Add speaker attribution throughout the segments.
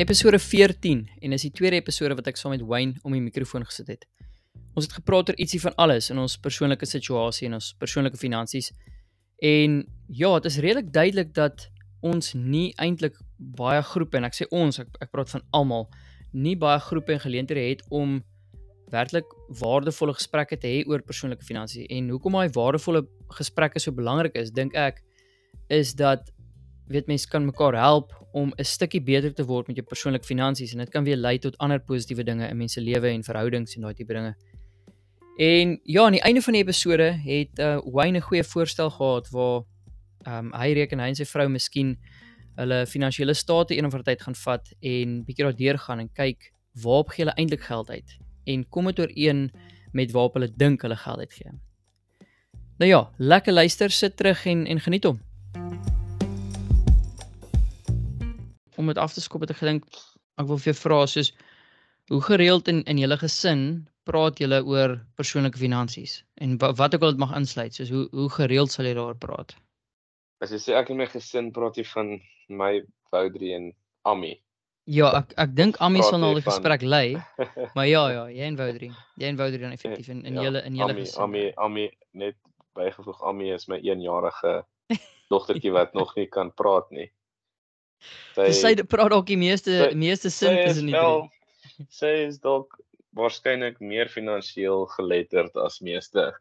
Speaker 1: Episode 14 en is die tweede episode wat ek saam met Wayne om die mikrofoon gesit het. Ons het gepraat oor ietsie van alles in ons persoonlike situasie en ons persoonlike finansies. En ja, dit is redelik duidelik dat ons nie eintlik baie groepe en ek sê ons, ek, ek praat van almal, nie baie groepe en geleenthede het om werklik waardevolle gesprekke te hê oor persoonlike finansies. En hoekom daai waardevolle gesprekke so belangrik is, dink ek, is dat weet mense kan mekaar help om 'n stukkie beter te word met jou persoonlike finansies en dit kan weer lei tot ander positiewe dinge in mense lewe en verhoudings en daai tipe dinge. En ja, aan die einde van die episode het uh, Wayne 'n goeie voorstel gehad waar ehm um, hy reken hy en sy vrou miskien hulle finansiële state een of ander tyd gaan vat en bietjie daardeur gaan en kyk waarop gee hulle eintlik geld uit en kom dit ooreen met waarop hulle dink hulle geld uitgee. Nou ja, lekker luister, sit terug en en geniet hom. Om dit af te skop het ek gedink ek wil vir jou vra soos hoe gereeld in in julle gesin praat julle oor persoonlike finansies? En wat, wat ook al dit mag insluit soos hoe hoe gereeld sal jy daar praat?
Speaker 2: As jy sê ek en my gesin praat jy van my Woudrie en Ami.
Speaker 1: Ja ek ek dink Ami sal nou die gesprek lei maar ja ja jy en Woudrie jy en Woudrie dan effektief in in ja, julle in julle
Speaker 2: gesin. Ami Ami net bygevoeg Ami is my 1-jarige dogtertjie wat nog nie kan praat nie
Speaker 1: Sy sê dit praat dalk die meeste sy, meeste sin tussen die drie.
Speaker 2: Sy is dalk waarskynlik meer finansiëel geletterd as meeste.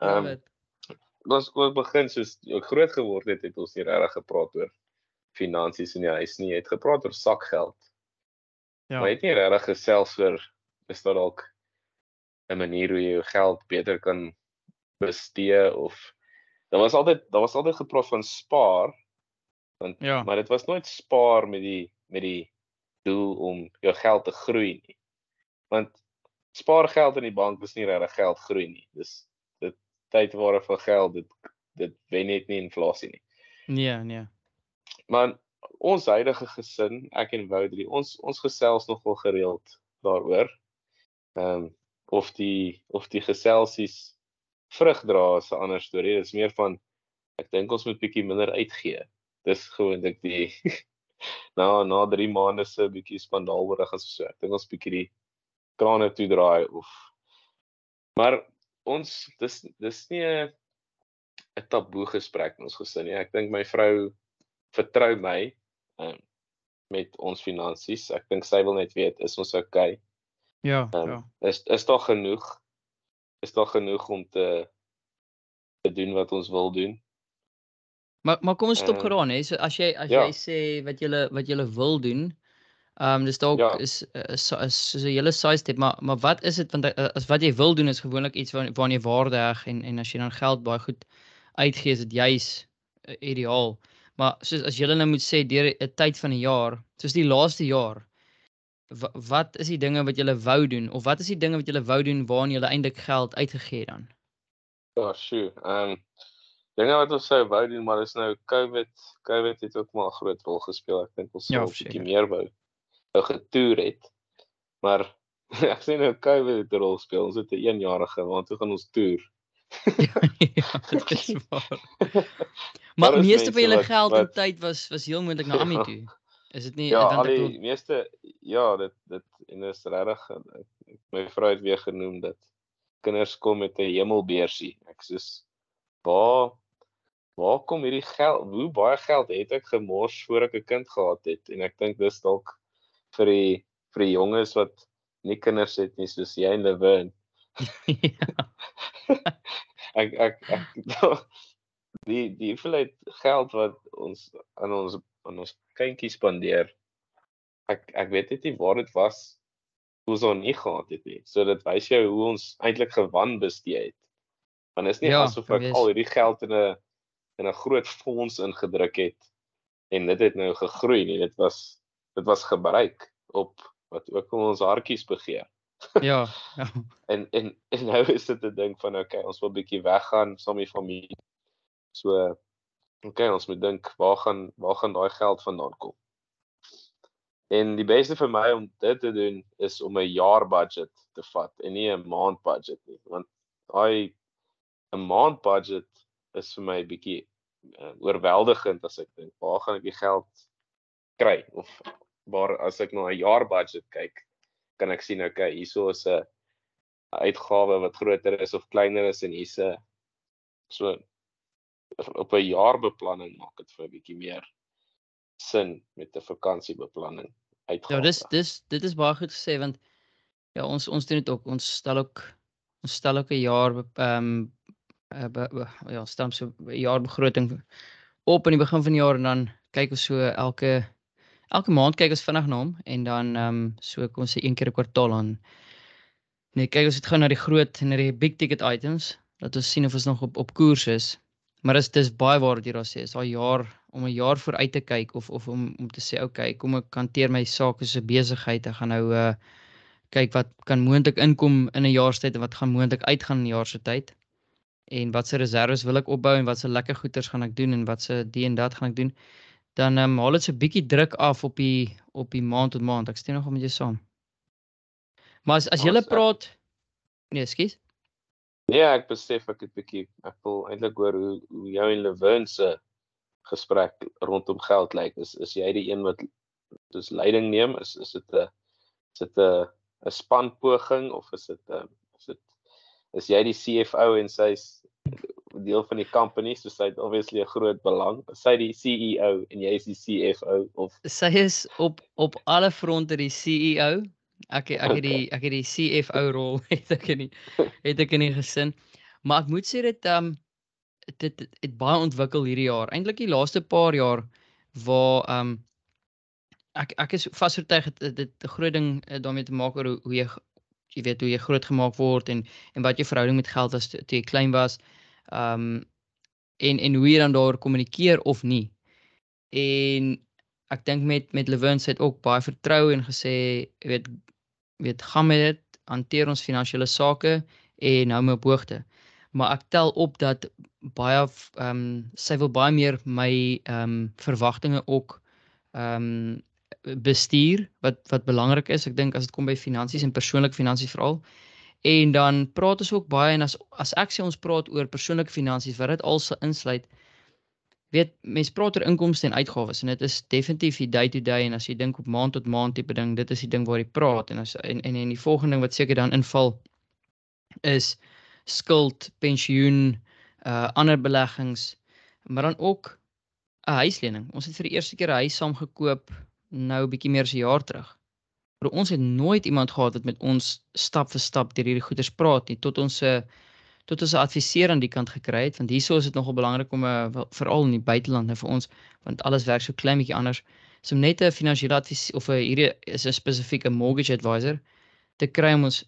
Speaker 2: Ehm um, Ons kon begin soos ek groot geword het, het ons nie regtig gepraat oor finansies in die huis nie. Jy het gepraat oor sakgeld. Ja. Maar jy het nie regtig gesels oor is daar dalk 'n manier hoe jy jou geld beter kan bestee of Daar was altyd daar was altyd gepraat van spaar. Want ja. maar dit was nooit spaar met die met die doel om jou geld te groei nie. Want spaar geld in die bank is nie regtig geld groei nie. Dis dit tyd ware van geld dit dit wen net nie inflasie nie.
Speaker 1: Nee, nee.
Speaker 2: Maar ons huidige gesin, ek en Woudrie, ons ons gesels nogal gereeld daaroor. Ehm um, of die of die geselsies vrug dra is 'n ander storie. Dit is meer van ek dink ons moet bietjie minder uitgee. Dis gewoonlik die na na 3 maande se bietjie spandaalberig as so. Ek dink ons bietjie die krane toe draai of maar ons dis dis nie 'n 'n taboe gesprek in ons gesin nie. Ek dink my vrou vertrou my um, met ons finansies. Ek dink sy wil net weet is ons okay?
Speaker 1: Ja, um, ja.
Speaker 2: Is is daar genoeg is daar genoeg om te te doen wat ons wil doen.
Speaker 1: Maar maar kom ons stop uh, geraan hè. So as jy as ja. jy sê wat jy wat jy wil doen, ehm um, dis dalk ja. is is so 'n hele side step, maar maar wat is dit want uh, as wat jy wil doen is gewoonlik iets waar waar jy waarde heg en en as jy dan geld baie goed uitgee is dit juis uh, ideaal. Maar soos as jy nou moet sê deur 'n tyd van 'n jaar, soos die laaste jaar, wat is die dinge wat jy wou doen of wat is die dinge wat jy wou doen waarna jy eintlik geld uitgegee dan?
Speaker 2: Ja, sure. Ehm um, dinge wat ons sou wou doen, maar is nou COVID. COVID het ook maar 'n groot rol gespeel. Ek dink ons sou ja, 'n bietjie meer wou wou getoer het. Maar ek sê nou COVID het 'n rol gespeel. Ons het 'n 1-jarige, want toe gaan ons toer.
Speaker 1: ja, dit is waar. maar meeste van julle geld en tyd was was heel moontlik na Ami toe. Is dit nie
Speaker 2: Ja, al die ek... meeste ja, dit dit en is regtig my vrou het weer genoem dat kinders kom met 'n hemelbeersie. Ek sê waar waar kom hierdie geld? Hoe baie geld het ek gemors voor ek 'n kind gehad het? En ek dink dis dalk vir die vir die jonges wat nie kinders het nie soos jy en Lewin. ja. ek ek, ek die die hoeveelheid geld wat ons aan ons aan ons kindjies spandeer. Ek ek weet net nie waar dit was hoe ons hom nie gehad het nie. So dit wys jou hoe ons eintlik gewan bestee het. Want is nie ja, asof ek al hierdie geld in 'n in 'n groot fonds ingedruk het en dit het nou gegroei nie. Dit was dit was gebruik op wat ook om ons hartjies begeer.
Speaker 1: ja, ja.
Speaker 2: En en en nou is dit 'n ding van okay, ons wil bietjie weggaan saam met familie. So OK, ons moet dink waar gaan waar gaan daai geld vandaan kom? En die beste vir my om dit te doen is om 'n jaar budget te vat en nie 'n maand budget nie, want daai 'n maand budget is vir my bietjie uh, oorweldigend as ek dink waar gaan ek die geld kry of waar as ek na 'n jaar budget kyk, kan ek sien okay, hierso is 'n uitgawe wat groter is of kleiner is en hier's 'n so op 'n jaarbeplanning maak dit vir 'n bietjie meer sin met 'n vakansiebeplanning uitgaan.
Speaker 1: Ja, dis dis dit is baie goed gesê want ja, ons ons doen dit ook. Ons stel ook ons stel ook 'n jaar ehm um, uh, ja, stel so 'n jaarbegroting op aan die begin van die jaar en dan kyk ons so elke elke maand kyk ons vinnig na hom en dan ehm um, so kom ons sê een keer 'n kwartaal aan. Nee, kyk ons het gou na die groot en na die big ticket items dat ons sien of ons nog op op koers is. Maar dis dis baie waar wat jy daar sê, is daai jaar om 'n jaar vooruit te kyk of of om om te sê okay, kom ek hanteer my sake so 'n besigheid, ek gaan nou uh kyk wat kan moontlik inkom in 'n jaar se tyd en wat gaan moontlik uitgaan in 'n jaar se tyd. En watse reserves wil ek opbou en watse lekker goeders gaan ek doen en watse die en dat gaan ek doen. Dan um, haal dit so 'n bietjie druk af op die op die maand tot maand. Ek steun nogal met jou saam. Maar as as jy praat Nee, skus.
Speaker 2: Nee, ek besef ek het bietjie ek wil eintlik hoor hoe hoe jou en Lewin se gesprek rondom geld lyk. Is is jy die een wat dis leiding neem? Is is dit 'n is dit 'n 'n span poging of is dit 'n is dit is jy die CFO en sy's deel van die company so sy het obviously 'n groot belang. Sy die CEO en jy is die CFO of
Speaker 1: sy is op op alle fronte die CEO Ek ek het die ek het die CFO rol het ek nie het ek nie gesin. Maar ek moet sê dit ehm um, dit het, het baie ontwikkel hierdie jaar. Eintlik die laaste paar jaar waar ehm um, ek ek is vasoortuig dit dit 'n groot ding uh, daarmee te maak oor hoe, hoe jy jy weet hoe jy groot gemaak word en en wat jou verhouding met geld was toe jy klein was. Ehm um, en en hoe jy dan daar kommunikeer of nie. En ek dink met met Lewin het ook baie vertrou en gesê jy weet weet gaan met dit hanteer ons finansiële sake en hou my op hoogte. Maar ek tel op dat baie ehm um, sy wil baie meer my ehm um, verwagtinge ook ehm um, bestuur wat wat belangrik is. Ek dink as dit kom by finansies en persoonlike finansies veral. En dan praat ons ook baie en as as ek sê ons praat oor persoonlike finansies wat dit alse insluit weet mense praat oor inkomste en uitgawes en dit is definitief die day to day en as jy dink op maand tot maand tipe ding dit is die ding waar jy praat en as en en, en die volgende ding wat seker dan inval is skuld, pensioen, uh ander beleggings maar dan ook 'n huislening. Ons het vir die eerste keer 'n huis saam gekoop nou 'n bietjie meer as 'n jaar terug. Maar ons het nooit iemand gehad wat met ons stap vir stap deur hierdie goeders praat nie tot ons 'n uh, tot ons 'n adviseur aan die kant gekry het want hierso is dit nogal belangrik om 'n uh, veral in die buiteland nou vir ons want alles werk so klein bietjie anders. So net 'n finansiële advies of 'n hierdie is 'n spesifieke mortgage advisor te kry om ons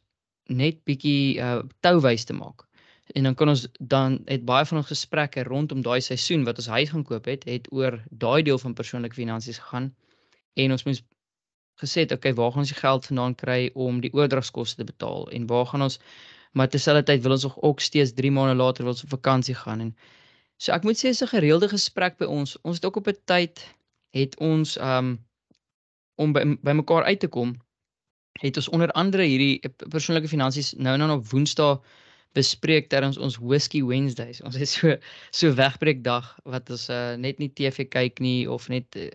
Speaker 1: net bietjie uh, touwys te maak. En dan kan ons dan het baie van ons gesprekke rondom daai seisoen wat ons huis gaan koop het het oor daai deel van persoonlike finansies gegaan. En ons moes gesê het okay waar gaan ons die geld vandaan kry om die oordragskoste te betaal? En waar gaan ons maar terselfdertyd wil ons ook steeds 3 maande later wil ons op vakansie gaan en so ek moet sê is 'n gereelde gesprek by ons. Ons het ook op 'n tyd het ons um om by, by mekaar uit te kom het ons onder andere hierdie persoonlike finansies nou nou op Woensdae bespreek terwyl ons Whisky Wednesdays. Ons het so so wegbreek dag wat ons uh, net nie TV kyk nie of net uh,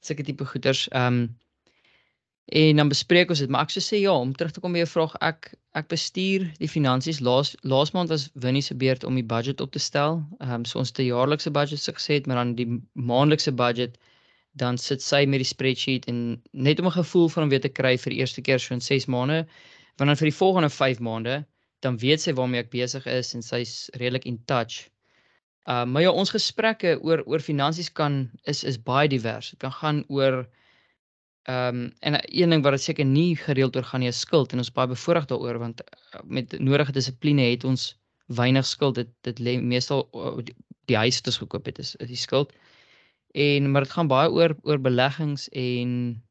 Speaker 1: sulke tipe goeders. Um En dan bespreek ons dit, maar ek sou sê ja, om terug te kom by jou vraag, ek ek bestuur die finansies. Laas laas maand was Winnie se beurt om die budget op te stel. Ehm um, so ons te jaarlikse budget se gesê het, maar dan die maandelikse budget dan sit sy met die spreadsheet en net om 'n gevoel van hom weer te kry vir die eerste keer so in 6 maande, want dan vir die volgende 5 maande, dan weet sy waarmee ek besig is en sy's redelik in touch. Uh, maar ja, ons gesprekke oor oor finansies kan is is baie divers. Dit kan gaan oor Ehm um, en een ding wat dit seker nie gereeld oor gaan nie is skuld en ons baie bevoorreg daaroor want uh, met nodige dissipline het ons weinig skuld dit dit lê meestal uh, die, die huis wat ons gekoop het is, is die skuld. En maar dit gaan baie oor oor beleggings en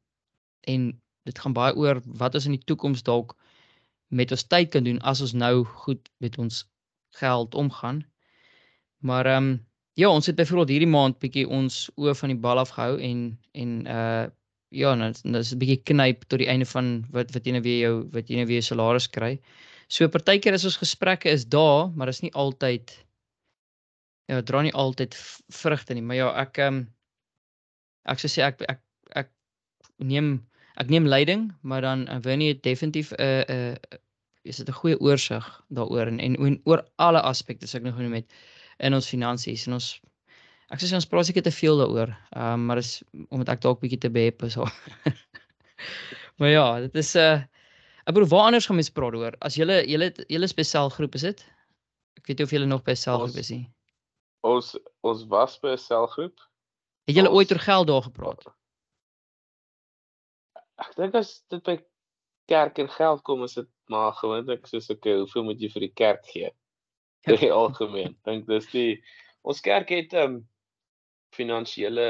Speaker 1: en dit gaan baie oor wat ons in die toekoms dalk met ons tyd kan doen as ons nou goed met ons geld omgaan. Maar ehm um, ja, ons het byvoorbeeld hierdie maand bietjie ons oë van die bal afgehou en en uh ja, nou dis 'n bietjie knyp tot die einde van wat wat jy nou weer jou wat jy nou weer salaris kry. So partykeer is ons gesprekke is daar, maar is nie altyd ja, dra nie altyd vrugte nie, maar ja, ek ehm um, ek sou sê ek ek ek neem ek neem leiding, maar dan uh, Winnie het definitief 'n uh, 'n uh, is dit 'n goeie oorsig daaroor en en oor alle aspekte as ek nou genoem het in ons finansies en ons ek sê ons praat seker te veel daaroor. Ehm um, maar is omdat ek dalk bietjie te behep is. maar ja, dit is 'n uh, ek bedoel waar anders gaan mens praat oor? As jy jy is by selgroep is dit? Ek weet nie of jy nog by selgroep is nie.
Speaker 2: Ons ons was by 'n selgroep.
Speaker 1: Het jy ooit oor geld daar gepraat?
Speaker 2: Ek dink as dit by kerk en geld kom is dit maar gewoonlik soos ek hoeveel moet jy vir die kerk gee? Ja. In die algemeen. Dink dis die ons kerk het ehm um, finansiële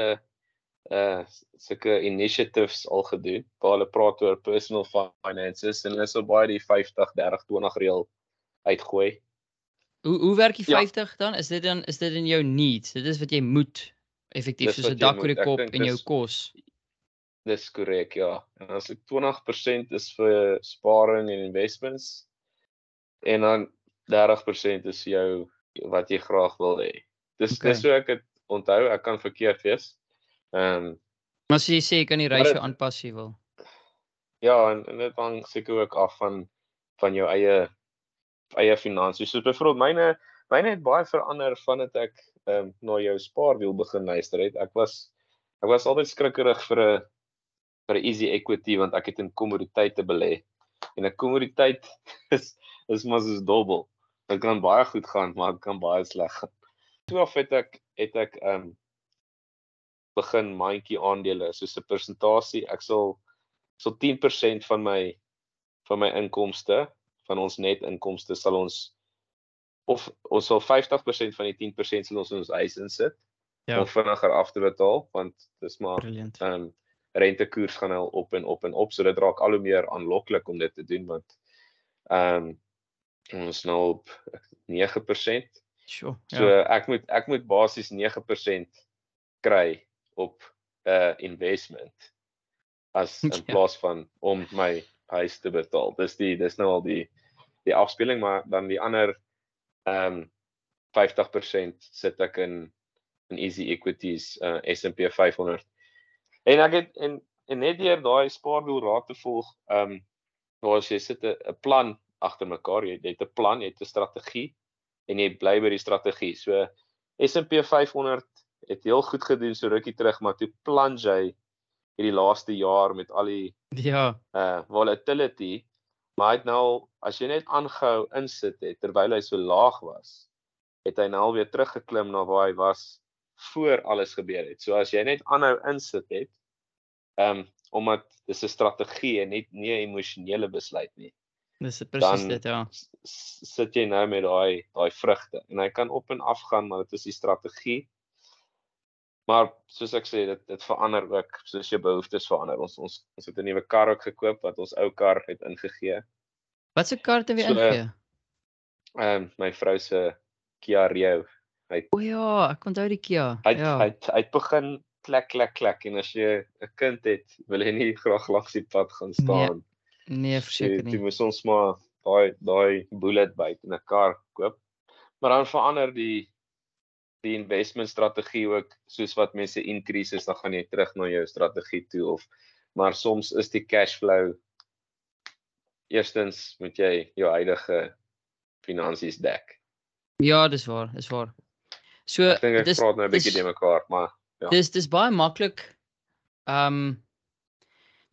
Speaker 2: uh sulke initiatives al gedoen waar hulle praat oor personal finances en hulle sal baie die 50 30 20 reël uitgooi.
Speaker 1: Hoe hoe werk die 50 ja. dan? Is dit dan is dit in jou needs? Dit is wat jy moet effektief soos 'n dak oor die kop en jou kos.
Speaker 2: Dis korrek, ja. En as ek 20% is vir sparing en investments en dan 30% is jou wat jy graag wil hê. Dis okay. dis hoe ek dit onthou. Ek kan verkeerd wees. Ehm um,
Speaker 1: Maar as jy sê jy kan die ratio aanpas jy wil.
Speaker 2: Ja, en, en dit hang seker ook af van van jou eie eie finansies. So byvoorbeeld myne myne het baie verander vandat ek ehm um, na jou spaarwiel begin luister het. Ek was ek was altyd skrikkerig vir 'n vir 'n easy equity want ek het in kommoditeite belê. En 'n kommoditeit is is mos is dubbel. Dit kan baie goed gaan, maar dit kan baie sleg gaan. Toe af het ek het ek ehm um, begin mandjie aandele soos 'n persentasie. Ek sal so 10% van my van my inkomste, van ons net inkomste sal ons of ons sal 50% van die 10% sal ons in ons eis insit. Ja. Om vinniger af te betaal want dis maar ehm um, rentekoers gaan nou op en op en op so dit raak al hoe meer aanloklik om dit te doen want ehm um, ons nou op 9%.
Speaker 1: Sure.
Speaker 2: Ja. So ek moet ek moet basies 9% kry op 'n uh, investment as in ja. plaas van om my huis te betaal. Dis die dis nou al die die afspeling maar dan die ander ehm um, 50% sit ek in in easy equities uh S&P 500. En ek het en en net deur daai spaardoel raad te volg, ehm um, waar jy sit 'n plan agter mekaar, jy het 'n plan, jy het 'n strategie en jy bly by die strategie. So S&P 500 het heel goed gedoen so rukkie terug, maar toe plunge hy hierdie laaste jaar met al die
Speaker 1: ja,
Speaker 2: uh volatility, maar hy het nou as jy net aangehou insit het terwyl hy so laag was, het hy nou weer teruggeklim na waar hy was voor alles gebeur het. So as jy net aanhou insit het, ehm um, omdat dis 'n strategie en net nie 'n emosionele besluit nie.
Speaker 1: Dis presies dit ja.
Speaker 2: Sit jy nou met daai daai vrugte en hy kan op en af gaan, maar dit is die strategie Maar soos ek sê, dit dit verander ook soos jou behoeftes verander. Ons ons ons het 'n nuwe kar ook gekoop wat ons ou kar het ingegee.
Speaker 1: Wat se kar het jy so, ingegee?
Speaker 2: Ehm um, my vrou se Kia Rio.
Speaker 1: Hy O ja, ek onthou die Kia.
Speaker 2: Hy
Speaker 1: ja.
Speaker 2: hy hy het begin klek klek klek en as jy 'n kind het, wil jy nie graag langs die pad gaan nee. staan.
Speaker 1: Nee, verseker nie.
Speaker 2: Jy moet ons maar daai daai bullet byt in 'n kar koop. Maar dan verander die die investment strategie ook soos wat mense increases dan gaan jy terug na jou strategie toe of maar soms is die cash flow eerstens moet jy jou huidige finansies dek.
Speaker 1: Ja, dis waar, dis waar. So
Speaker 2: ek dink ek dis, praat nou 'n bietjie de mekaar, maar
Speaker 1: ja. Dis dis baie maklik. Ehm um,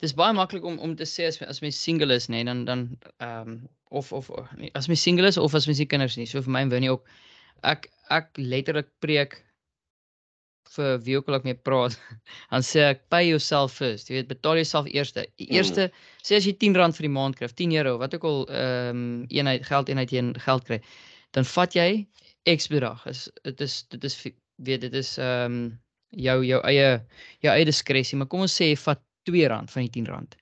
Speaker 1: dis baie maklik om om te sê as as mens single is, nê, nee, dan dan ehm um, of of nee, as mens single is of as mens nie kinders nie. So vir my en Winnie ook ek ek letterlik preek vir wie ook al ek mee praat dan sê ek pay yourself first jy weet betaal jouself eers die mm. eerste mm. sê as jy 10 rand vir die maand kry 10 euro wat ook al ehm um, eenheid geld eenheid jy geld kry dan vat jy x bedrag is dit is dit is weet dit is ehm um, jou jou eie jou eie diskresie maar kom ons sê jy vat 2 rand van die 10 rand.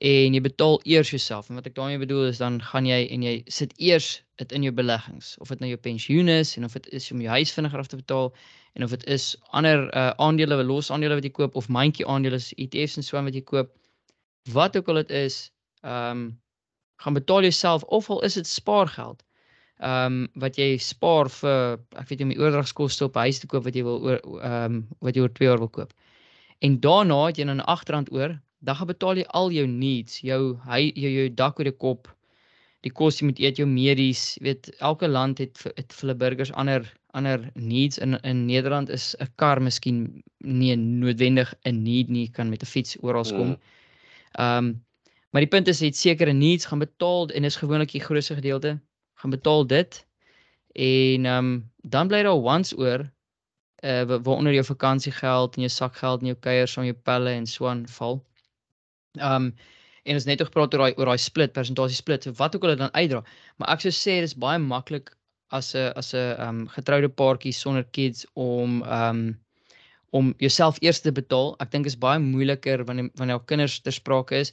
Speaker 1: En jy betaal eers jouself. En wat ek daarmee bedoel is dan gaan jy en jy sit eers dit in jou beleggings. Of dit nou jou pensioen is en of dit is om jou huis vinniger af te betaal en of dit is ander uh, aandele los aandele wat jy koop of mandjie aandele ETF's en so wat jy koop. Wat ook al dit is ehm um, gaan betaal jouself of al is dit spaargeld ehm um, wat jy spaar vir ek weet nie om die oordragskoste op huis te koop wat jy wil oor ehm um, wat jy oor 2 jaar wil koop en daarna het jy nou 'n R8 oor dan gaan betaal jy al jou needs, jou hy jou, jou dak oor die kop, die kos jy moet eet, jou medies, weet elke land het het vir hulle burgers ander ander needs in in Nederland is 'n kar miskien nie noodwendig 'n need nie, kan met 'n fiets oral kom.
Speaker 2: Mm.
Speaker 1: Ehm um, maar die punt is het sekere needs gaan betaal en is gewoonlik die grootste gedeelte gaan betaal dit. En ehm um, dan bly daar wants oor uh wa- waaronder jou vakansiegeld en jou sakgeld en jou kuiers van jou pelle en so aan val. Um, en ons net nog gepraat oor daai oor daai split, persentasie split, so wat ook al dan uitdra. Maar ek sou sê dis baie maklik as 'n as 'n um, getroude paartjie sonder kids om um, om jouself eers te betaal. Ek dink is baie moeiliker wanneer wanneer jou kinders ter sprake is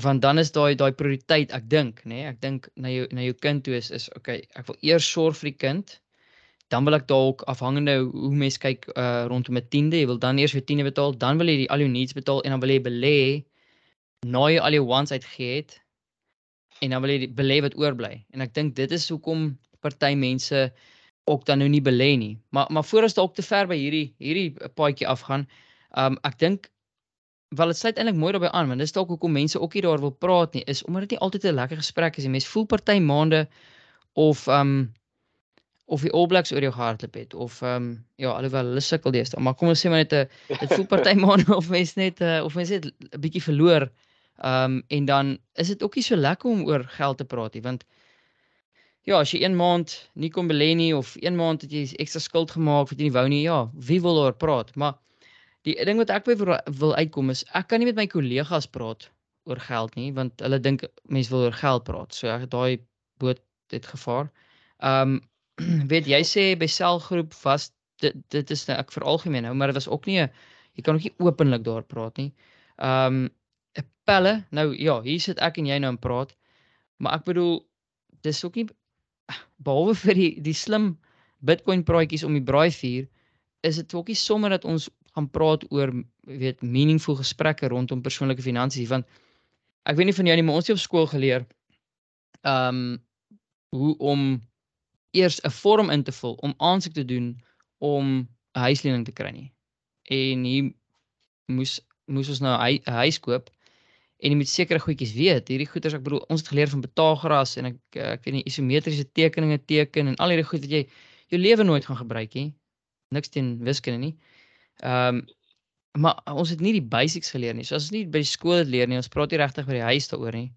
Speaker 1: want dan is daai daai prioriteit ek dink nê nee, ek dink na jou na jou kind toe is is okay ek wil eers sorg vir die kind dan wil ek dalk afhangende hoe mens kyk uh, rondom 'n tiende jy wil dan eers jou tiende betaal dan wil jy die al jou needs betaal en dan wil jy belê na jy al jou wants uitgegee het en dan wil jy belê wat oorbly en ek dink dit is hoekom party mense ook dan nou nie belê nie maar maar voor ons dalk te ver by hierdie hierdie paadjie afgaan um, ek dink wel dit sluit eintlik mooi daarbey aan want dis dalk hoekom mense ook nie daar wil praat nie is omdat dit nie altyd 'n lekker gesprek is nie. Mense voel party maande of um, of die All Blacks oor jou gehardloop het of ehm um, ja alhoewel hulle sukkel deesdae maar kom ons sê maar net 'n dit voel party maande of mense net uh, of mense net 'n bietjie verloor ehm um, en dan is dit ook nie so lekker om oor geld te praat nie want ja as jy een maand nie kon belê nie of een maand het jy ekstra skuld gemaak wat jy nie wou nie ja wie wil daar praat maar Die ding wat ek by wil, wil uitkom is ek kan nie met my kollegas praat oor geld nie want hulle dink mense wil oor geld praat. So ek daai boot het gevaar. Ehm um, weet jy sê by selgroep was dit dit is nou ek veralgemeen nou maar dit was ook nie 'n jy kan ook nie openlik daar praat nie. Ehm um, pelle nou ja, hier sit ek en jy nou en praat. Maar ek bedoel dis ook nie behalwe vir die die slim Bitcoin praatjies om die braaivuur is dit ook nie sommer dat ons gaan praat oor weet meaningful gesprekke rondom persoonlike finansies want ek weet nie van jou nie maar ons het op skool geleer um hoe om eers 'n vorm in te vul om aansoek te doen om 'n huislening te kry nie. En hier moes moes ons nou 'n huis koop en jy moet sekere goedjies weet. Hierdie goeders ek bedoel ons het geleer van Pythagoras en ek ek weet nie isometriese tekeninge teken en al hierdie goed wat jy jou lewe nooit gaan gebruik nie. Niks teen wiskunde nie. Ehm um, maar ons het nie die basics geleer nie. So as ons nie by die skool het leer nie, ons praat nie regtig by die huis daaroor nie.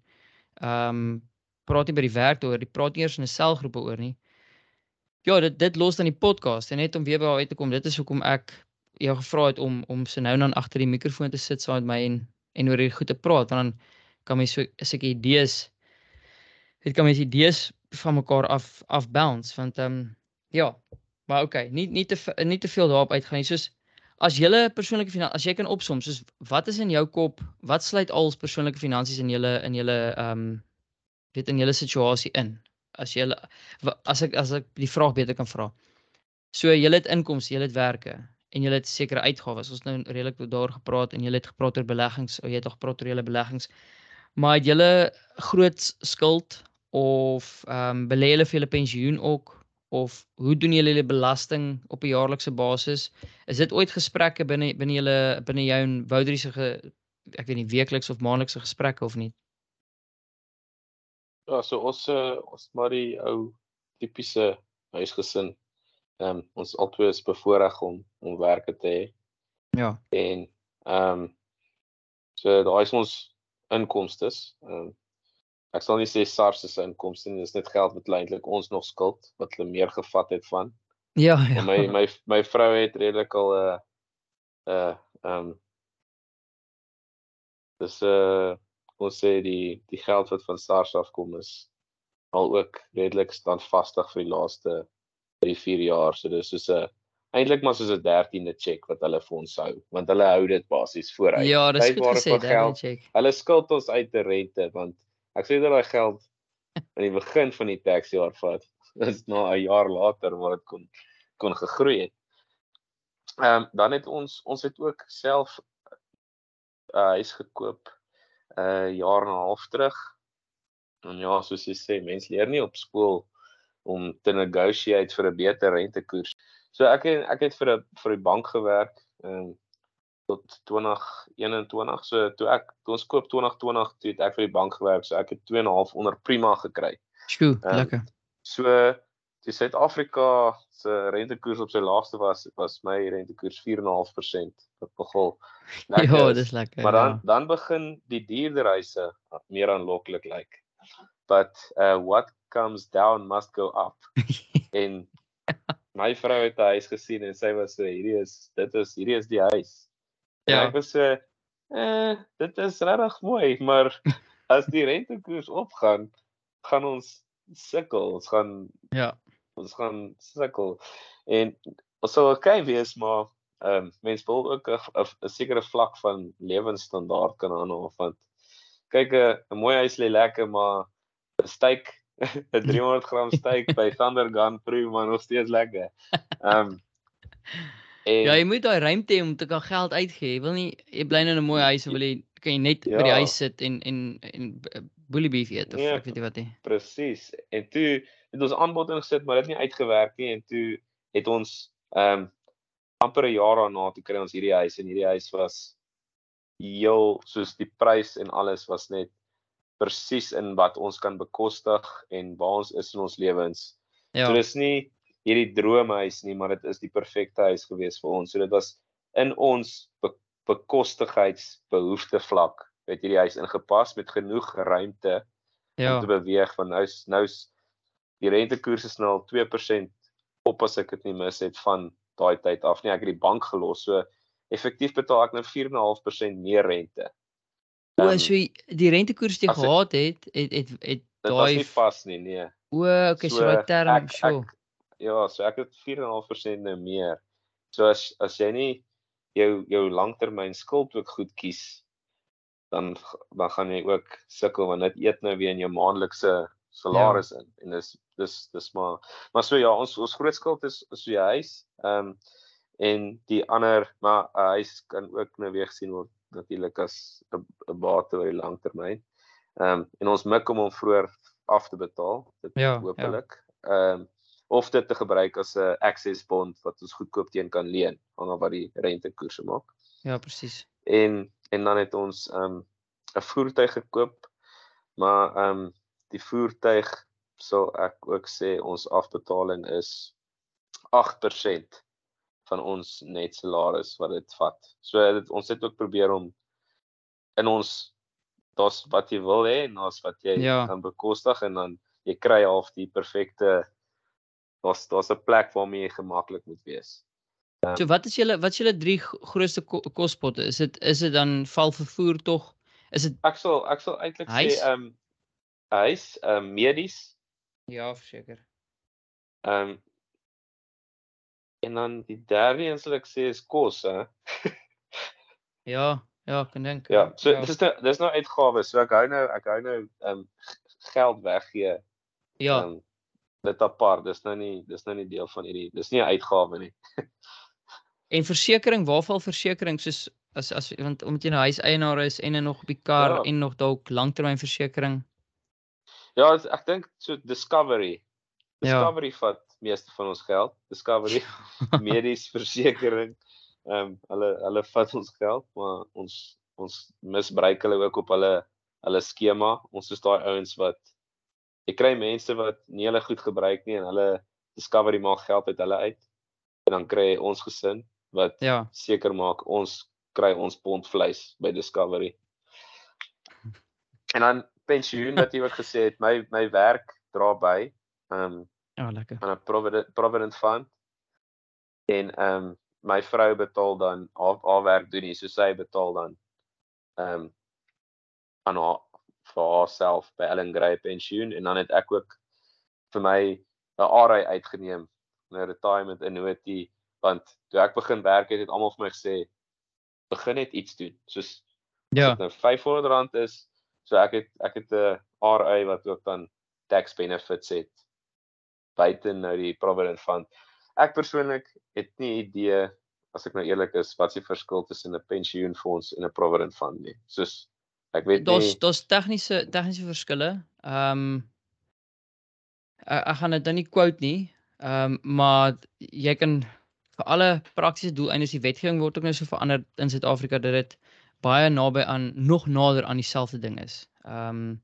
Speaker 1: Ehm um, praat nie by die werk daaroor, die praat nie eers in 'n selgroepe oor nie. Ja, dit dit los dan die podcast en net om weer by uit te kom. Dit is hoekom ek jou gevra het om om se nou dan agter die mikrofoon te sit saam met my en en oor hierdie goed te praat want dan kan mens so sulke idees dit kan mens idees van mekaar af af bounce want ehm um, ja, maar okay, nie nie te nie te veel daarop uitgaan nie. Soos as jy persoonlike finansies as jy kan opsom, soos wat is in jou kop? Wat sluit als persoonlike finansies in julle in julle ehm um, weet in julle situasie in? As jy as ek as ek die vraag beter kan vra. So jy het inkomste, jy het werke en jy het sekere uitgawes. Ons nou redelik daar gepraat en jy het gepraat oor beleggings, of jy het al gepraat oor julle beleggings. Maar het julle groot skuld of ehm um, belê julle vir julle pensioen ook of hoe doen julle julle belasting op 'n jaarlikse basis? Is dit ooit gesprekke binne binne julle binne jou en Woudrie se ek weet nie weekliks of maandelikse gesprekke of nie?
Speaker 2: Ja, so ons uh, ons maar die ou tipiese huisgesin. Ehm um, ons albei is bevoorreg om om werke te hê.
Speaker 1: Ja.
Speaker 2: En ehm um, so daai is ons inkomste. Ehm um, ek sal nie sê SARS se inkomste nie, dis net geld wat eintlik ons nog skuld wat hulle meer gevat het van.
Speaker 1: Ja, ja.
Speaker 2: En my my my vrou het redelik al 'n uh, 'n uh, ehm um, dis 'n uh, ons sê die die geld wat van SARS afkom is al ook redelik standvastig vir die laaste 3 4 jaar. So dis soos 'n eintlik maar soos 'n 13de check wat hulle vir ons hou, want hulle hou dit basies vooruit.
Speaker 1: Ja, dis goed gesê, 13de check.
Speaker 2: Hulle skuld ons uit te rente want ek sê dat daai geld aan die begin van die taxjaar vat. Dis na 'n jaar later waar dit kon kon gegroei het. Ehm um, dan het ons ons het ook self 'n uh, huis gekoop uh, jaar en 'n half terug. En ja, soos jy sê, mense leer nie op skool om te negotiate vir 'n beter rentekoers. So ek het ek het vir 'n vir die bank gewerk. Ehm tot 2021. So toe ek toe ons koop 2020 toe het ek vir die bank gewerk, so ek het 2.5 onder prima gekry.
Speaker 1: Sjoe,
Speaker 2: Ehm,
Speaker 1: lekker.
Speaker 2: So die Suid-Afrika se rentekoers op sy laagste was was my rentekoers 4.5%. Wat nogal lekker
Speaker 1: Ja,
Speaker 2: is.
Speaker 1: dis lekker.
Speaker 2: Maar dan
Speaker 1: ja.
Speaker 2: dan begin die duurder huise meer aanloklik lyk. Like. But uh what comes down must go up. en my vrou het 'n huis gesien en sy was so hierdie is dit is hierdie is die huis. En
Speaker 1: Ja.
Speaker 2: ek was so eh dit is regtig mooi, maar as die rentekoers opgaan, gaan ons sukkel. Ons gaan
Speaker 1: Ja.
Speaker 2: Ons gaan sukkel. En ons sal okay wees, maar ehm um, mense wil ook 'n sekere vlak van lewensstandaard kan aanhou want kyk 'n 'n mooi huis lê lekker, maar 'n steak 'n 300 gram steak by Thunder Gun proe maar nog steeds lekker. Ehm um, en
Speaker 1: Ja, jy moet daai ruimte hê om te kan geld uitgee. Jy wil nie jy bly in 'n mooi huis, of wil jy kan jy net by die
Speaker 2: Ja.
Speaker 1: huis sit en en en b- boelie beef eet of
Speaker 2: Nee,
Speaker 1: ek weet nie wat nie.
Speaker 2: Presies. En toe het ons aanbod ingesit, maar dit het nie uitgewerk nie en toe het ons ehm um, amper 'n jaar daarna toe kry ons hierdie huis en hierdie huis was heel soos die prys en alles was net presies in wat ons kan bekostig en waar ons is in ons lewens.
Speaker 1: Ja.
Speaker 2: So dis nie hierdie droomhuis nie, maar dit is die perfekte huis gewees vir ons. So dit was in ons be bekostigheidsbehoefte vlak het hierdie huis ingepas met genoeg ruimte
Speaker 1: Ja.
Speaker 2: om te beweeg want nou's nou's die rentekoers is nou al 2% op as ek dit nie mis het van daai tyd af nie ek het die bank gelos so effektief betaal ek nou 4.5% meer rente.
Speaker 1: O,
Speaker 2: Ehm,
Speaker 1: so die rentekoers wat jy gehad het, het het het
Speaker 2: dit was
Speaker 1: daai
Speaker 2: nie vas nie, nee.
Speaker 1: O, okay, so daai term,
Speaker 2: ek,
Speaker 1: sure.
Speaker 2: ek ja, so ek het 4.5% nou meer. So as as jy nie jou jou langtermyn skuld ook goed kies dan dan gaan jy ook sukkel want dit eet nou weer in jou maandelikse salaris in en dis dis dis maar maar so ja ons ons groot skuld is so jou huis. Ehm um, en die ander maar 'n huis kan ook nou weer gesien word natuurlik as 'n 'n bate oor die langtermyn. Ehm um, en ons mik om hom vroeër af te betaal. Dit
Speaker 1: Ja, ja.
Speaker 2: hopelik. Ehm um, of dit te gebruik as 'n access bond wat ons goedkoop teen kan leen, aan wat die rentekoerse maak.
Speaker 1: Ja, presies.
Speaker 2: En en dan het ons ehm um, 'n voertuig gekoop. Maar um, die voertuig sal ek ook sê ons afbetaling is 8% van ons net salaris wat dit vat. So dit, ons het ook probeer om in ons daar's wat jy wil hê en daar's wat jy
Speaker 1: Ja.
Speaker 2: kan bekostig en dan jy kry half die perfekte daar's daar's 'n plek waarmee jy gemaklik moet wees.
Speaker 1: So wat is julle wat is julle drie grootste ko kospotte? Is dit is dit dan val vervoer tog? Is dit
Speaker 2: Ek sal ek sal eintlik sê ehm um, huis, ehm um, medies,
Speaker 1: Ja, verseker.
Speaker 2: ehm um, en dan die derde een sal ek sê is kos, hè.
Speaker 1: Ja, ja, ek kan dink.
Speaker 2: Ja, so dis nou dis nou uitgawes. So ek hou nou ek hou nou ehm um, geld weggee.
Speaker 1: Ja,
Speaker 2: um, dit apart. Dis nou nie dis nou nie deel van hierdie dis nie 'n uitgawe nie.
Speaker 1: en versekerings, waar val versekerings soos as as want omdat jy nou huiseienaar is en dan nog op die kar
Speaker 2: Ja.
Speaker 1: en nog dalk langtermynversekering.
Speaker 2: Ja, ek dink so Discovery.
Speaker 1: Ja.
Speaker 2: Discovery vat meeste van ons geld. Discovery medies versekering. Ehm um, hulle hulle vat ons geld, maar ons ons misbruik hulle ook op hulle hulle skema. Ons is daai ouens wat jy kry mense wat nie hulle goed gebruik nie en hulle Discovery maak geld uit hulle uit. En dan kry ons gesin wat
Speaker 1: Ja,
Speaker 2: seker maak ons kry ons pond vleis by Discovery. En dan pensioen wat jy ook gesê het, my my werk dra by. Ehm um,
Speaker 1: ja, lekker.
Speaker 2: aan 'n provident provident fund. En ehm um, my vrou betaal dan haar haar werk doen nie, so sy betaal dan ehm um, aan haar vir haarself by Ellen Gray pensioen en dan het ek ook vir my 'n RI uitgeneem, 'n retirement annuity want toe ek begin werk het, het almal vir my gesê begin net iets doen. Soos
Speaker 1: Ja,
Speaker 2: dit nou R500 is, so ek het ek het 'n RI wat ook dan tax benefits het buite nou die provident fund. Ek persoonlik het nie idee as ek nou eerlik is wat se verskil tussen 'n pensioenfonds en 'n provident fund nie. Soos ek weet
Speaker 1: daar's
Speaker 2: nie
Speaker 1: daar's tegniese tegniese verskille. Ehm um, ek, ek gaan dit nou nie quote nie. Ehm um, maar jy kan vir alle praktiese doeleindes die wetgewing word ook nou so verander in Suid-Afrika dat dit baie naby aan nog nader aan dieselfde ding is. Ehm um,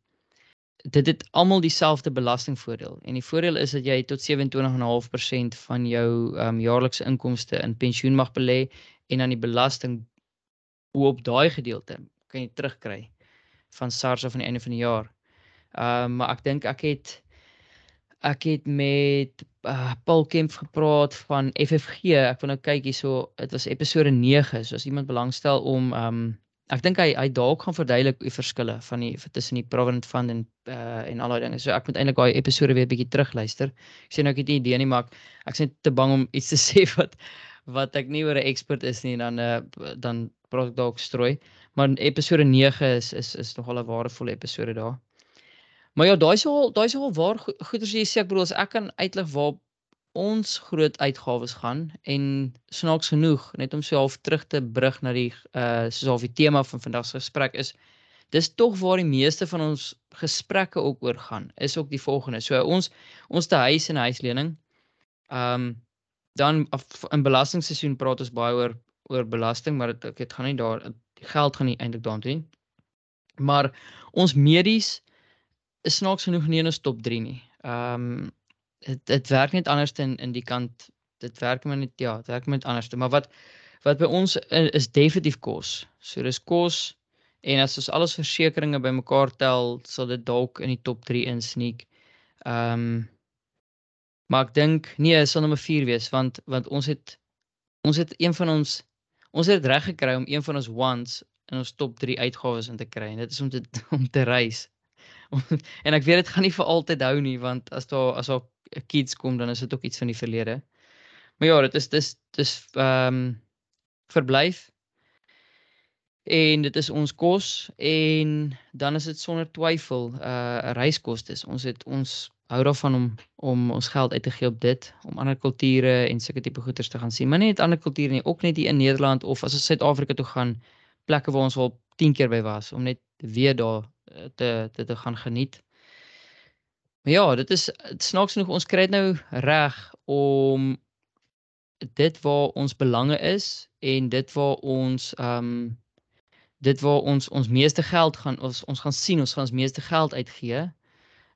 Speaker 1: dit het almal dieselfde belastingvoordeel en die voordeel is dat jy tot 27.5% van jou ehm um, jaarlikse inkomste in pensioen mag belê en dan die belasting op daai gedeelte kan jy terugkry van SARS af aan die einde van die jaar. Ehm um, maar ek dink ek het ek het met uh, Paul Kemp gepraat van FFG. Ek wil nou kyk hierso, dit was episode 9. So as iemand belangstel om um, ek dink hy hy dalk gaan verduidelik die verskille van die tussen die Provident Fund en uh en al daai dinge. So ek moet eintlik daai episode weer 'n bietjie terugluister. Ek sê nou ek het nie idee nie, maar ek net te bang om iets te sê wat wat ek nie oor 'n ekspert is nie dan uh dan praat ek dalk strooi. Maar episode 9 is is is nogal 'n waardevolle episode daar. Maar ja, daai is al daai is al waar goeie as jy sê ek bedoel as ek kan uitlig waar ons groot uitgawes gaan en snaaks genoeg net om so half terug te brug na die uh soos half die tema van vandag se gesprek is dis tog waar die meeste van ons gesprekke ook oor gaan is ook die volgende. So ons ons te huis en huislening um dan af, in belastingseisoen praat ons baie oor oor belasting maar dit dit gaan nie daar geld gaan nie eintlik daartoe nie. Maar ons medies is snaaks genoeg nie in ons top 3 nie. Um dit dit werk net anders in in die kant dit werk maar net ja dit werk met anders maar wat wat by ons is definitief kos. So dis kos en as ons alles versekerings bymekaar tel sal dit dalk in die top 3 insneek. Ehm um, maar ek dink nee is sal nommer 4 wees want want ons het ons het een van ons ons het reg gekry om een van ons wants in ons top 3 uitgawes in te kry en dit is om te om te reis en ek weet dit gaan nie vir altyd hou nie want as daar as daar kids kom dan is dit ook iets van die verlede. Maar ja, dit is dis dis ehm um, verblyf. En dit is ons kos en dan is dit sonder twyfel uh, reiskoste. Ons het ons hou daarvan om om ons geld uit te gee op dit, om ander kulture en sulke tipe goederes te gaan sien. Maar nie net ander kulture nie, ook net hier in Nederland of as ons Suid-Afrika toe gaan, plekke waar ons al 10 keer by was om net weer daar te te te gaan geniet. Maar ja, dit is snaaks genoeg ons kry dit nou reg om dit waar ons belange is en dit waar ons ehm um, dit waar ons ons meeste geld gaan ons ons gaan sien ons gaan ons meeste geld uitgee.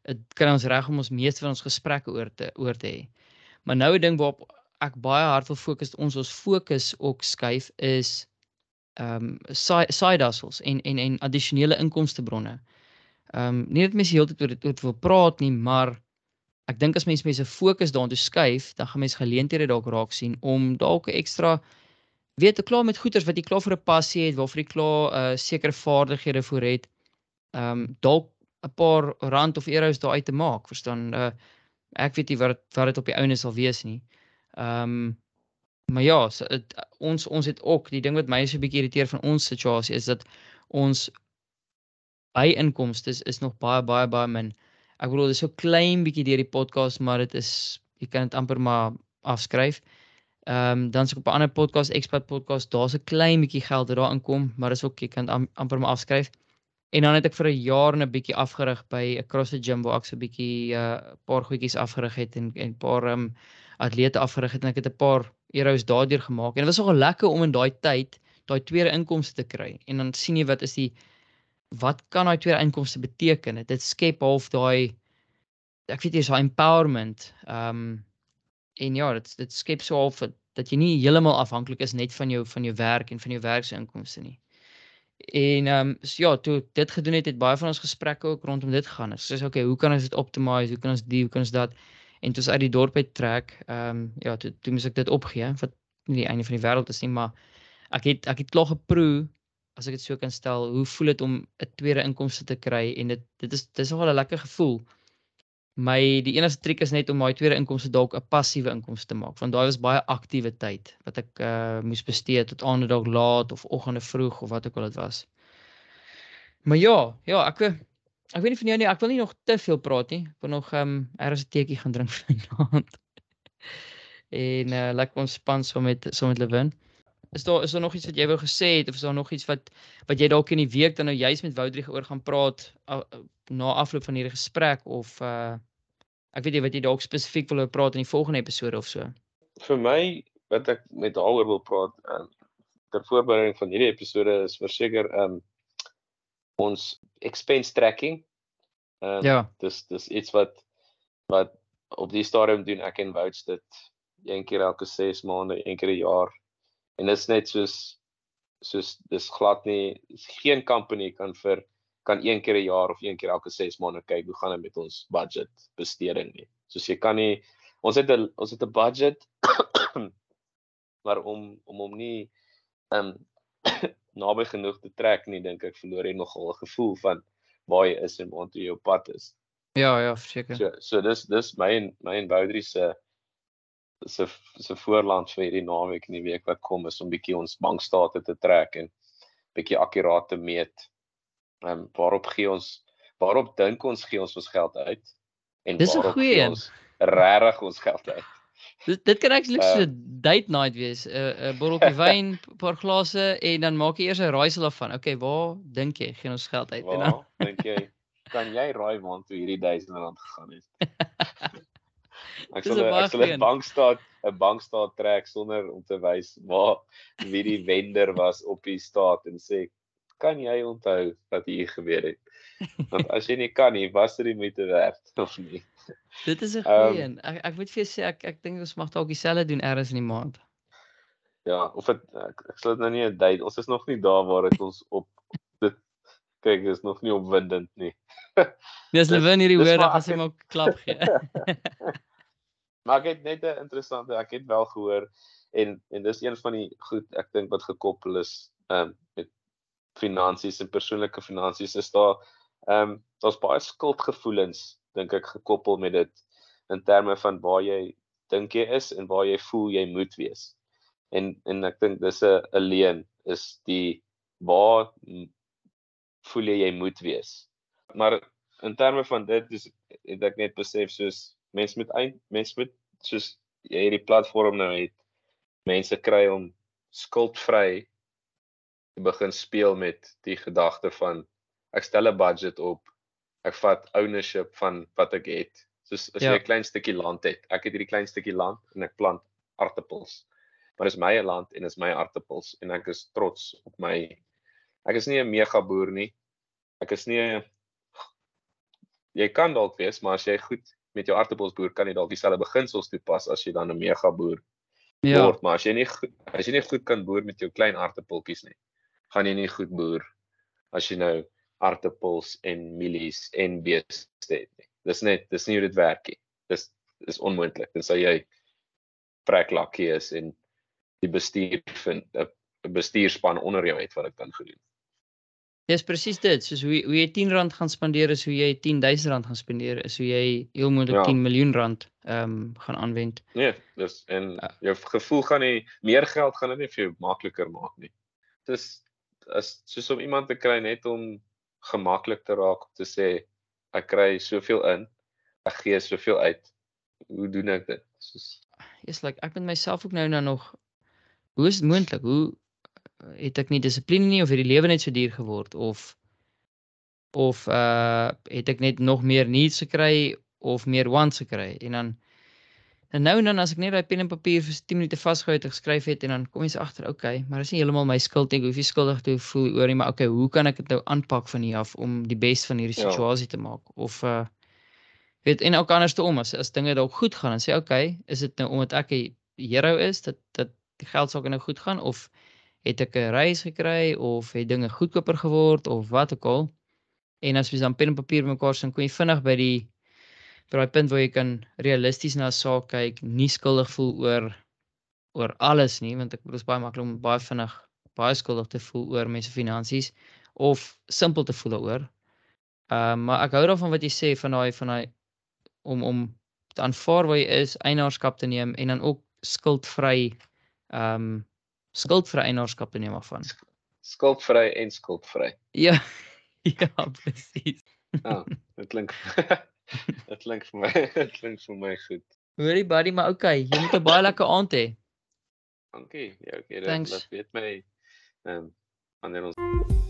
Speaker 1: Dit kry ons reg om ons meeste van ons gesprekke oor te oor te hê. Maar nou 'n ding waarop ek baie hard wil fokus ons ons fokus ook skuif is ehm um, side hustles en en en addisionele inkomste bronne. Ehm um, nie dat mense heeltyd oor dit wil praat nie, maar ek dink as mense mense fokus daartoe skuif, dan gaan mense geleenthede dalk raak sien om dalk 'n ekstra weet te klaar met goeders wat jy klaar vir 'n passie het, waarvoor jy klaar 'n uh, sekere vaardighede voor het. Ehm um, dalk 'n paar rand of euros daar uit te maak, verstaan? Uh ek weet nie wat wat dit op die ouene sal wees nie. Ehm um, maar ja, so, het, ons ons het ook die ding wat my so 'n bietjie irriteer van ons situasie is dat ons by inkomste is, is nog baie baie baie min. Ek bedoel dis so klein bietjie deur die podcast, maar dit is jy kan dit amper maar afskryf. Ehm um, dan se op 'n ander podcast, Expat podcast, daar's 'n klein bietjie geld wat daar inkom, maar dis ook jy kan am, amper maar afskryf. En dan het ek vir 'n jaar 'n bietjie afgerig by 'n CrossFit gym waar ek so 'n bietjie 'n uh, paar goedjies afgerig het en en 'n paar ehm um, atlete afgerig het en ek het 'n paar euros daardeur gemaak. En dit was nogal lekker om in daai tyd daai tweede inkomste te kry. En dan sien jy wat is die wat kan daai tweede inkomste beteken? Dit skep half daai ek weet jy is daai empowerment. Ehm um, en ja, dit dit skep so half dat jy nie heeltemal afhanklik is net van jou van jou werk en van jou werksinkomste nie. En ehm um, so ja, toe dit gedoen het, het baie van ons gesprekke ook rondom dit gaan. Ons sê okay, hoe kan ons dit optimize? Hoe kan ons die, hoe kan ons dat? En toe is uit die dorp uit trek, ehm um, ja, toe toe moet ek dit opgee wat nie die einde van die wêreld is nie, maar ek het ek het klaar geproe as ek dit so kan stel, hoe voel dit om 'n tweede inkomste te kry en dit dit is dis nogal 'n lekker gevoel. My die enigste triek is net om my tweede inkomste dalk 'n passiewe inkomste te maak want daai was baie aktiewe tyd wat ek uh moes bestee tot aande dalk laat of oggende vroeg of wat ook al dit was. Maar ja, ja, ek ek weet nie van jou nie, ek wil nie nog te veel praat nie. Ek wil nog ehm um, eers 'n teetjie gaan drink vanaand. en uh lekker ontspan so met so met Lewin is daar is daar nog iets wat jy wou gesê het of is daar nog iets wat wat jy dalk in die week dan nou juist met Woudrie oor gaan praat uh, na afloop van hierdie gesprek of uh ek weet jy wat jy dalk spesifiek wil oor praat in die volgende episode of so.
Speaker 2: Vir my wat ek met daaroor wil praat um, ter voorbereiding van hierdie episode is verseker um ons expense tracking.
Speaker 1: Um, ja.
Speaker 2: Dis dis iets wat wat op die stadium doen ek en Wouts dit een keer elke 6 maande, een keer 'n jaar. En dit is net soos soos dis glad nie geen company kan vir kan een keer 'n jaar of een keer elke 6 maande kyk hoe gaan dit met ons budget besteding nie. Soos jy kan nie ons het 'n ons het 'n budget maar om om hom nie ehm um, naby genoeg te trek nie, dink ek verloor jy nogal 'n gevoel van waar jy is en waar jy op pad is.
Speaker 1: Ja, ja, verseker.
Speaker 2: So so dis dis my en my en Boudrie se se se voorland vir hierdie naweek in die week wat kom is om bietjie ons bankstate te trek en bietjie akkuraat te meet. Ehm um, waarop gee ons waarop dink ons gee ons ons geld uit
Speaker 1: en dis waarop gee ons
Speaker 2: regtig ons geld uit.
Speaker 1: Dit dit kan actually so 'n uh, date night wees. 'n uh, 'n botteltjie wyn, 'n paar glase en dan maak jy eers 'n raaisel af van. Okay, waar dink jy gee ons geld uit?
Speaker 2: Waar
Speaker 1: en dan
Speaker 2: dink jy kan jy raai waar toe hierdie 1000 rand gegaan het? Ek sal ek sal 'n bankstaat 'n bankstaat trek sonder om te wys waar wie die wender was op die staat en sê kan jy onthou wat hier gebeur het? Want as jy nie kan nie, was dit die moeite werd of nie?
Speaker 1: Dit is 'n goeie een. Um, ek ek moet vir jou sê ek ek dink ons mag dalk dieselfde doen eers in die maand.
Speaker 2: Ja, of het, ek ek sal dit nou nie 'n date. Ons is nog nie daar waar dit ons op dit kyk, is nog nie opwindend nie.
Speaker 1: Nee, as hulle win hierdie hoor, dan gaan sy maar klap gee.
Speaker 2: maar ek het net 'n interessante, ek het wel gehoor en en dis een van die goed ek dink wat gekoppel is um, met finansies en persoonlike finansies is daar ehm um, daar's baie skuldgevoelens dink ek gekoppel met dit in terme van waar jy dink jy is en waar jy voel jy moet wees. En en ek dink dis 'n alleen is die waar voel jy jy moet wees. Maar in terme van dit is het ek net besef soos mense met eind mense met soos jy hierdie platform nou het mense kry om skuldvry te begin speel met die gedagte van ek stel 'n budget op ek vat ownership van wat ek het. Soos as ja. jy 'n klein stukkie land het. Ek het hierdie klein stukkie land en ek plant aartappels. Maar dis my land en dis my aartappels en ek is trots op my Ek is nie 'n mega boer nie. Ek is nie jy kan dalk wees, maar as jy goed met jou aartappels boer, kan jy dalk dieselfde beginsels toepas as jy dan 'n mega boer ja. word, maar as jy nie as jy nie goed kan boer met jou klein aartappeltjies nie, gaan jy nie goed boer as jy nou aartappels en mielies en beeste het nie. Dis net dis nie hoe dit werk nie. Dis is onmoontlik. Dan sal jy preklakkie is en die bestuur vind 'n bestuurspan onder jou het wat ek dan gedoen.
Speaker 1: Dis presies dit. Soos hoe hoe jy R10 gaan spandeer is hoe jy R10000 gaan spandeer is hoe jy heel moontlik ja. 10 miljoen rand ehm um, gaan aanwend.
Speaker 2: Nee, dis en uh, jou gevoel gaan nie meer geld gaan dit nie vir jou makliker maak nie. Dis as soos om iemand te kry net om gemaklik te raak om te sê ek kry soveel in, ek gee soveel uit. Hoe doen ek dit? Soos
Speaker 1: is like ek met myself ook nou nou nog hoe is dit moontlik? Hoe het ek nie dissipline nie of het die lewe net so duur geword of of uh het ek net nog meer needs gekry of meer wants gekry en dan En nou en dan as ek net daai pen en papier vir 10 minute vasgehou het en geskryf het en dan kom jy se agter, okay, maar dis nie heeltemal my skuld nie. Ek hoef nie skuldig te voel oor nie, maar okay, hoe kan ek dit nou aanpak van hier af om die beste van hierdie ja. situasie ja. te maak? Of uh weet en ook anders te om as as dinge dalk goed gaan en sê okay, is dit nou omdat ek 'n hero is dat dat die geld sake nou goed gaan of het ek 'n reis gekry of het dinge goedkoper geword of wat ook al. En as jy dan pen en papier bymekaar sit, kom jy vinnig by die daai punt waar jy kan realisties na 'n saak kyk, nie skuldig voel oor oor alles nie, want ek bedoel dit is baie maklik om baie vinnig baie skuldig te voel oor mense finansies of simpel te voel daaroor. Ehm uh, maar ek hou daarvan wat jy sê van daai van daai om om te aanvaar waar jy is, eienaarskap te neem en dan ook skuldvry ehm um, skuldvry eienaarskap te neem af van.
Speaker 2: Skuldvry en skuldvry.
Speaker 1: Ja. Ja, presies.
Speaker 2: Ja, dit klink Dit klink vir my, dit klink vir my goed.
Speaker 1: Hoorie buddy, maar okay, jy moet 'n baie lekker aand hê.
Speaker 2: Dankie. Ja, okay, dit laat weet my ehm um, wanneer ons